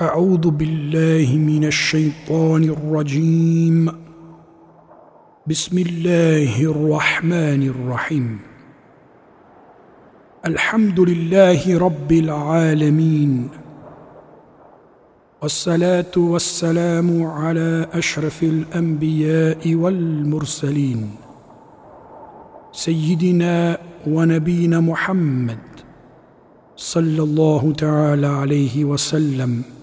أعوذ بالله من الشيطان الرجيم. بسم الله الرحمن الرحيم. الحمد لله رب العالمين. والصلاة والسلام على أشرف الأنبياء والمرسلين. سيدنا ونبينا محمد صلى الله تعالى عليه وسلم.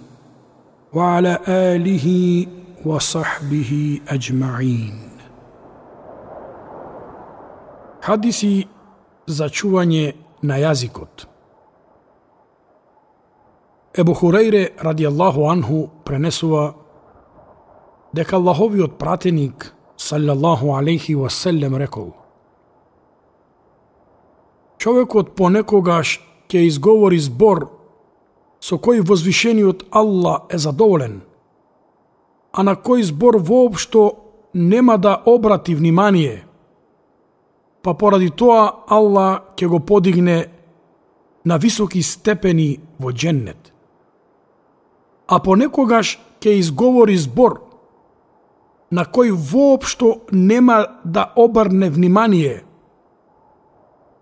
وعلى آله وصحبه أجمعين Hadisi za čuvanje na jazikot. Ebu Hureyre radijallahu anhu prenesува дека Allahoviот пратеник саллаллаху алейхи васелем рекол Човекот понекогаш ќе изговори збор со кој возвишениот Аллах е задоволен, а на кој збор воопшто нема да обрати внимание, па поради тоа Аллах ќе го подигне на високи степени во дженнет. А понекогаш ќе изговори збор на кој воопшто нема да обрне внимание,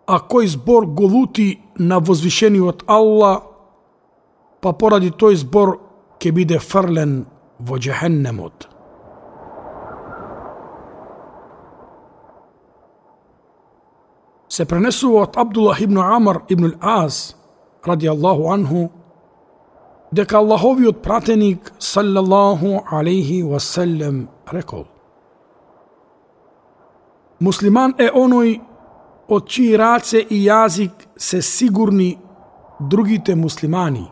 а кој збор го лути на возвишениот Алла, па поради тој збор ќе биде фрлен во джехеннемот. Се пренесува од Абдуллах ибн Амар ибн Аз, ради Аллаху анху, дека Аллаховиот пратеник саллаллаху алейхи васелем рекол Муслиман е оној од чии раце и јазик се сигурни другите муслимани.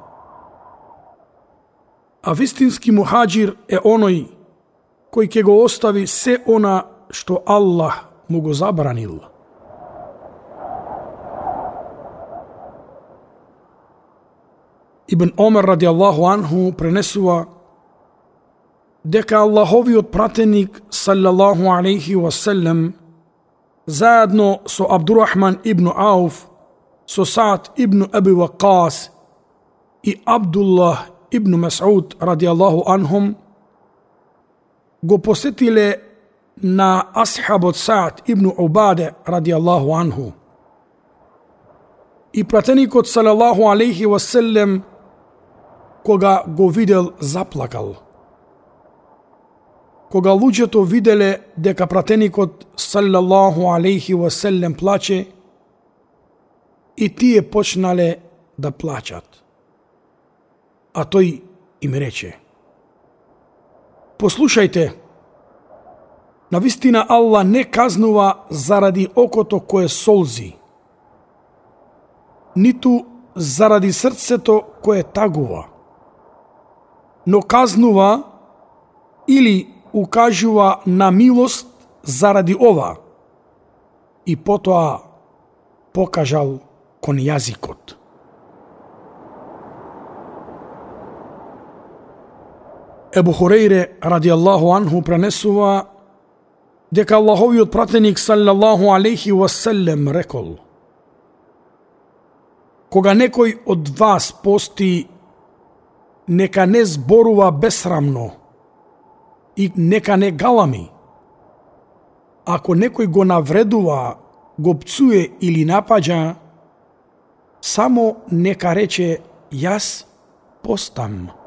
А вистински мухаджир е оној кој ќе го остави се она што Аллах му го забранил. Ибн Омер ради Аллаху анху пренесува дека Аллаховиот пратеник саллаллаху алейхи васелем заедно со Абдурахман ибн Ауф, со Саад ибн Аби Вакас и Абдуллах ибн Масуд ради Аллаху анхум го посетиле на асхабот Саад ибн Убаде ради Аллаху анху. И пратеникот салаллаху алейхи васелем кога го видел, заплакал. Кога луѓето виделе дека пратеникот салаллаху алейхи васелем плаче, и тие почнале да плачат. А тој им рече, Послушајте, навистина Аллах не казнува заради окото кое солзи, ниту заради срцето кое тагува но казнува или укажува на милост заради ова и потоа покажал кон јазикот. Ебу Хурейре, ради Аллаху анху, пренесува дека Аллаховиот пратеник, саллаллаху алейхи васелем, рекол Кога некој од вас пости нека не зборува бесрамно и нека не галами. Ако некој го навредува, го пцуе или напаѓа, само нека рече јас постам.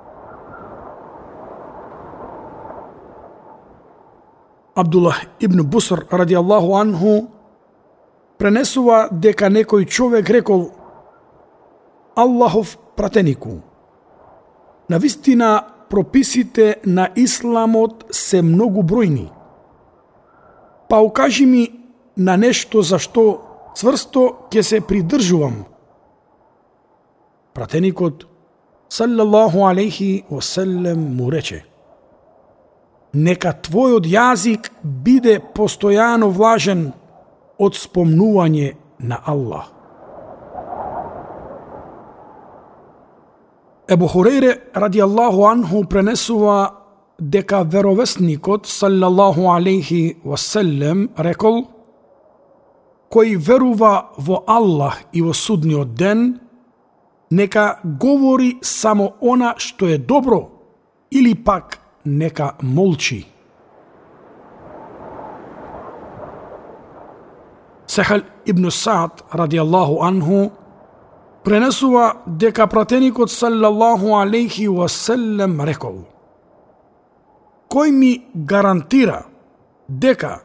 Абдуллах ибн Буср ради Аллаху анху пренесува дека некој човек рекол Аллахов пратенику – На вистина, прописите на исламот се многу бројни. Па укажи ми на нешто за што цврсто ќе се придржувам. Пратеникот, салаллаху алейхи васелем, му рече Нека твојот јазик биде постојано влажен од спомнување на Аллах. Ебу Хурейре ради Аллаху анху пренесува дека веровесникот саллаллаху алейхи васелем рекол кој верува во Аллах и во судниот ден нека говори само она што е добро или пак нека молчи. Сехал ибн Саад ради Аллаху анху пренесува дека пратеникот саллаллаху алейхи васелем рекол Кој ми гарантира дека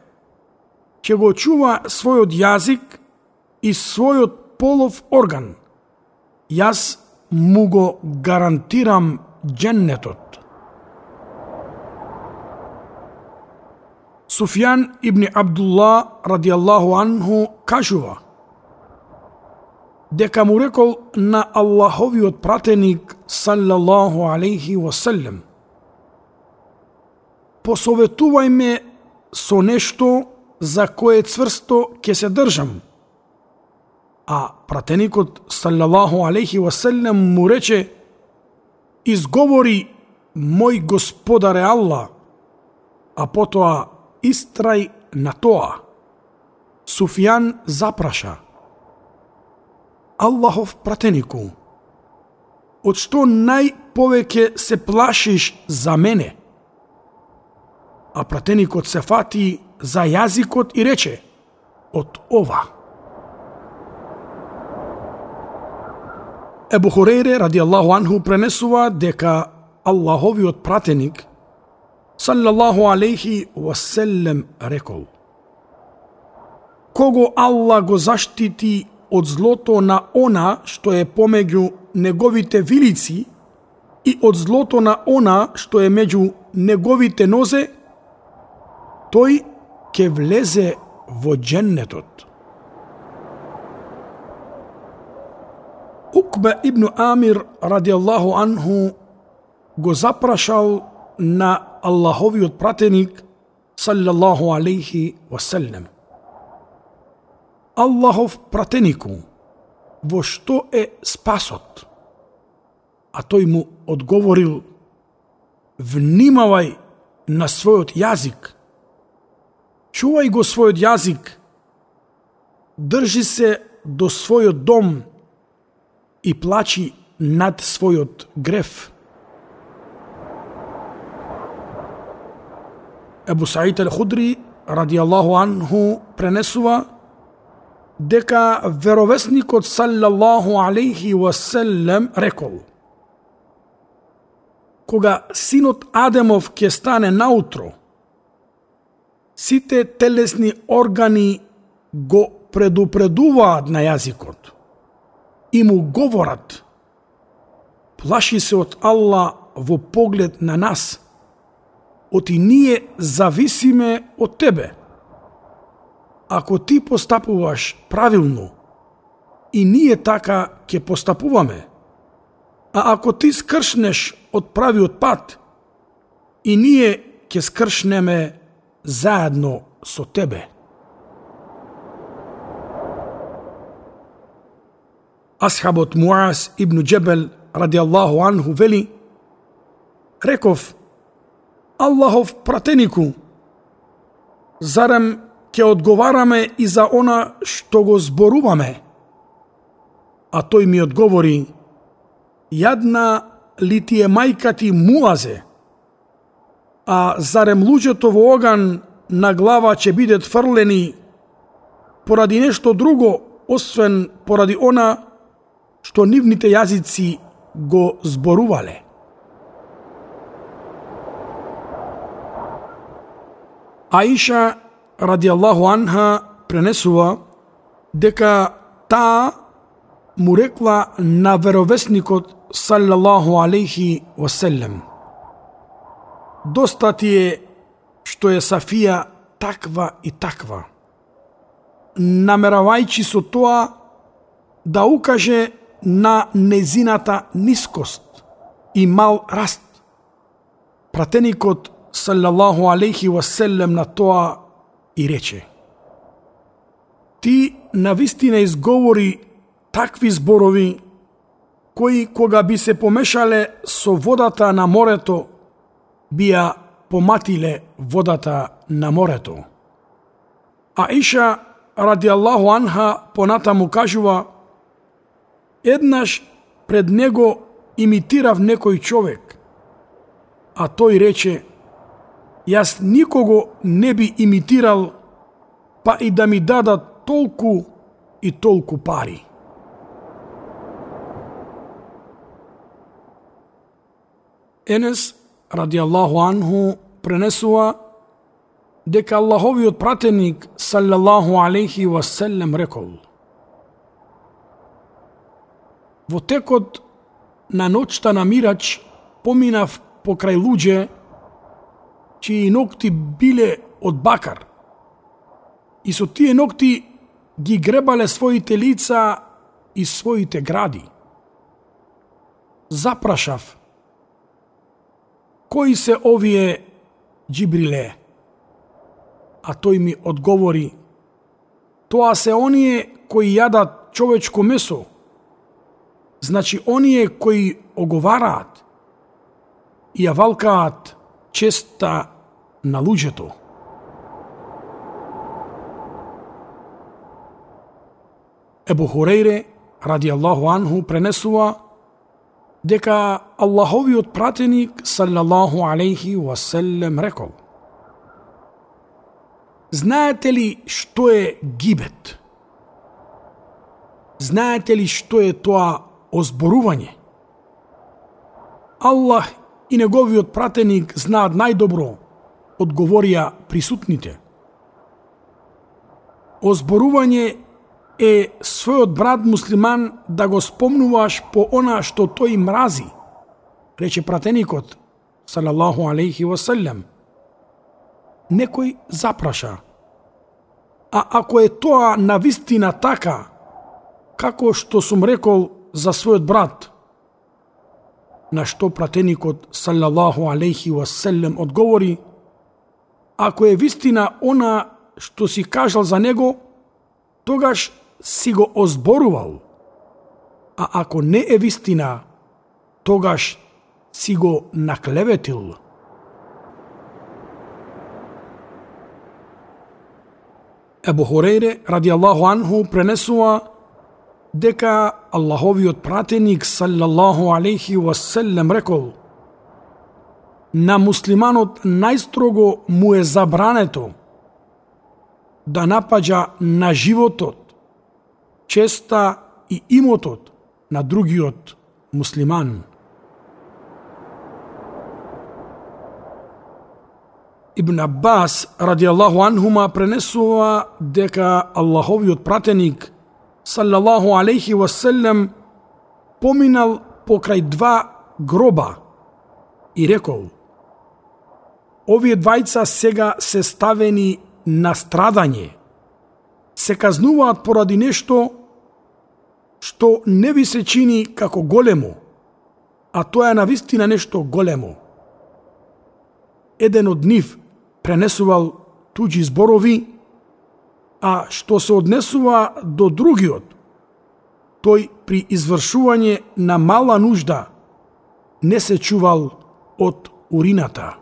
ќе го чува својот јазик и својот полов орган, јас му го гарантирам дженнетот. Суфјан ибн Абдулла радијаллаху анху кажува дека му рекол на Аллаховиот пратеник саллаллаху алейхи васелем посоветувај ме со нешто за кое цврсто ќе се држам. А пратеникот саллаллаху алейхи васелем му рече изговори мој господаре Аллах, а потоа истрај на тоа. Суфијан запраша. Аллахов пратенику, од што најповеќе се плашиш за мене? А пратеникот се фати за јазикот и рече, од ова. Ебу Хурейре, ради Аллаху анху, пренесува дека Аллаховиот пратеник – саллаллаху алейхи васелем рекол Кого Аллах го заштити од злото на она што е помеѓу неговите вилици и од злото на она што е меѓу неговите нозе, тој ќе влезе во дженнетот. Укба ибн Амир радијаллаху анху го запрашал на Аллаховиот пратеник салјаллаху алейхи васелем. Аллахов пратенику, во што е спасот? А тој му одговорил, внимавај на својот јазик, чувај го својот јазик, држи се до својот дом и плачи над својот греф. Ебу Саид ал Худри радијаллаху анху пренесува дека веровесникот саллаллаху алейхи васелем рекол Кога синот Адемов ќе стане наутро, сите телесни органи го предупредуваат на јазикот и му говорат плаши се од Аллах во поглед на нас – оти ние зависиме од тебе. Ако ти постапуваш правилно, и ние така ќе постапуваме. А ако ти скршнеш од правиот пат, и ние ќе скршнеме заедно со тебе. Асхабот Муаз ибн Джебел ради Аллаху анху вели, реков, Аллахов пратенику, зарем ќе одговараме и за она што го зборуваме? А тој ми одговори, јадна ли ти е мајка ти муазе, а зарем луѓето во оган на глава ќе бидат фрлени поради нешто друго, освен поради она што нивните јазици го зборувале. Аиша радијаллаху анха пренесува дека таа му рекла на веровесникот саллаллаху алейхи васелем Доста ти е што е Сафија таква и таква. Намеравајќи со тоа да укаже на незината нискост и мал раст. Пратеникот саллаллаху алейхи васелем на тоа и рече Ти навистина изговори такви зборови кои кога би се помешале со водата на морето бија поматиле водата на морето. А Иша ради Аллаху анха понатаму кажува Еднаш пред него имитирав некој човек, а тој рече, јас никого не би имитирал, па и да ми дадат толку и толку пари. Енес, ради Аллаху анху, пренесува дека Аллаховиот пратеник, саллаллаху алейхи васелем, рекол Во текот на ноќта на мирач поминав покрај луѓе чии ногти биле од бакар и со тие ногти ги гребале своите лица и своите гради. Запрашав, кои се овие Джибриле? А тој ми одговори, тоа се оние кои јадат човечко месо, значи оние кои оговараат и ја валкаат честа на луѓето. Ебу Хурейре, ради Аллаху Анху, пренесува дека Аллаховиот пратеник, саллаллаху алейхи васелем, рекол Знаете ли што е гибет? Знаете ли што е тоа озборување? Аллах и неговиот пратеник знаат најдобро, одговорија присутните. Озборување е својот брат муслиман да го спомнуваш по она што тој мрази, рече пратеникот, салаллаху алейхи васелем. Некој запраша, а ако е тоа на вистина така, како што сум рекол за својот брат, на што пратеникот, салаллаху алейхи васелем, одговори, ако е вистина она што си кажал за него, тогаш си го озборувал, а ако не е вистина, тогаш си го наклеветил. Ебу Хорейре, ради Аллаху Анху, пренесува дека Аллаховиот пратеник, саллаллаху алейхи васелем, рекол На муслиманот најстрого му е забрането да напаѓа на животот честа и имотот на другиот муслиман. Ибн Аббас, ради Аллаху анхума, пренесува дека Аллаховиот пратеник, саллаллаху алейхи васелем, поминал покрај два гроба и рекол Овие двајца сега се ставени на страдање, се казнуваат поради нешто што не ви се чини како големо, а тоа е на вистина нешто големо. Еден од нив пренесувал туѓи зборови, а што се однесува до другиот, тој при извршување на мала нужда не се чувал од урината.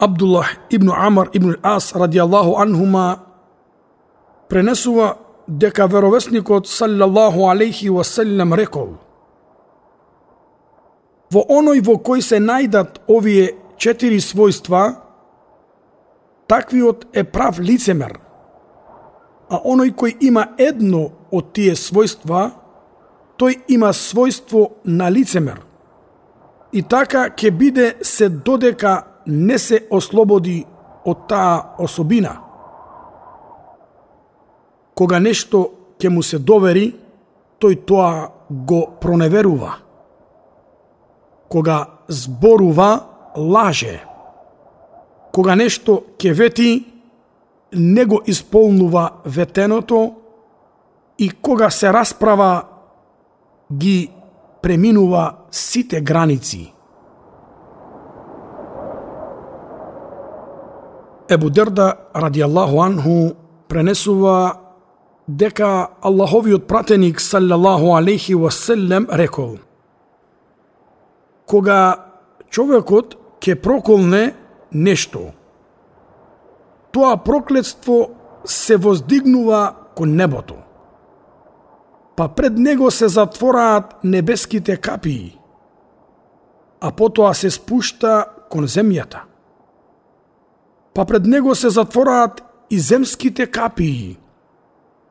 Абдуллах ибн Амар ибн Ас радијаллаху анхума пренесува дека веровесникот саллаллаху алейхи васелем рекол Во оној во кој се најдат овие четири својства, таквиот е прав лицемер, а оној кој има едно од тие својства, тој има својство на лицемер. И така ќе биде се додека не се ослободи од таа особина кога нешто ќе му се довери, тој тоа го проневерува. Кога зборува, лаже. Кога нешто ќе вети, не го исполнува ветеното и кога се расправа, ги преминува сите граници. Ебу Дерда, ради Аллаху анху, пренесува дека Аллаховиот пратеник салјаллаху алейхи васелем рекол Кога човекот ќе проколне нешто, тоа проклетство се воздигнува кон небото. па пред него се затвораат небеските капии, а потоа се спушта кон земјата. Па пред него се затвораат и земските капии,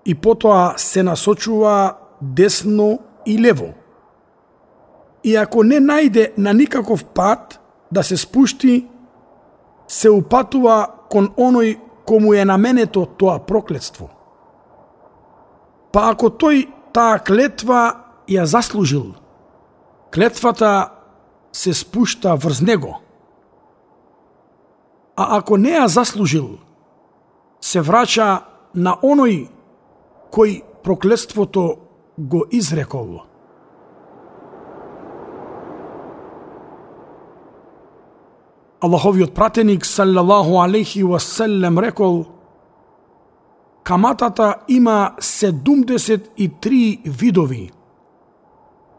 и потоа се насочува десно и лево. И ако не најде на никаков пат да се спушти, се упатува кон оној кому е наменето тоа проклетство. Па ако тој таа клетва ја заслужил, клетвата се спушта врз него. А ако не ја заслужил, се врача на оној кој проклетството го изрекол. Аллаховиот пратеник саллалаху алейхи васелем рекол Каматата има 73 видови.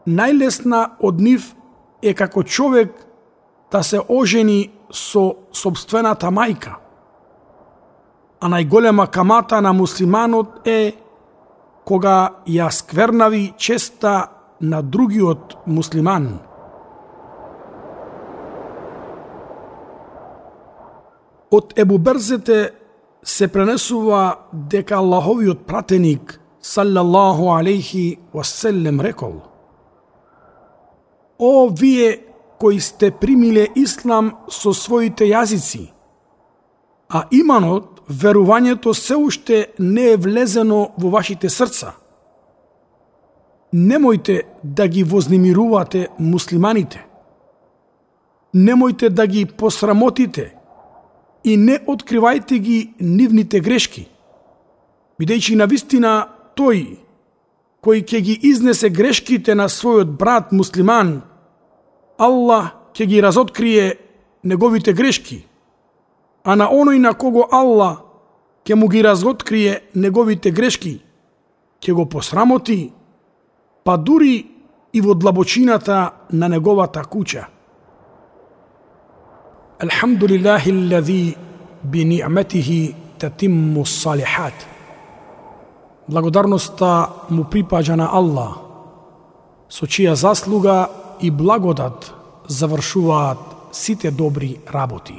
Најлесна од нив е како човек да се ожени со собствената мајка. А најголема камата на муслиманот е кога ја сквернави честа на другиот муслиман. Од Ебу Берзете се пренесува дека Аллаховиот пратеник салаллаху алейхи васелем рекол О вие кои сте примиле ислам со своите јазици, а иманот, верувањето се уште не е влезено во вашите срца. Немојте да ги вознемирувате муслиманите. Немојте да ги посрамотите – и не откривајте ги нивните грешки, бидејќи на вистина тој кој ќе ги изнесе грешките на својот брат муслиман, Аллах ќе ги разоткрие неговите грешки, а на оној на кого Аллах ќе му ги разоткрие неговите грешки, ќе го посрамоти, па дури и во длабочината на неговата куќа. الحمد لله الذي بنعمته تتم الصالحات Благодарноста му припаѓа на Аллах, со чија заслуга и благодат завршуваат сите добри работи.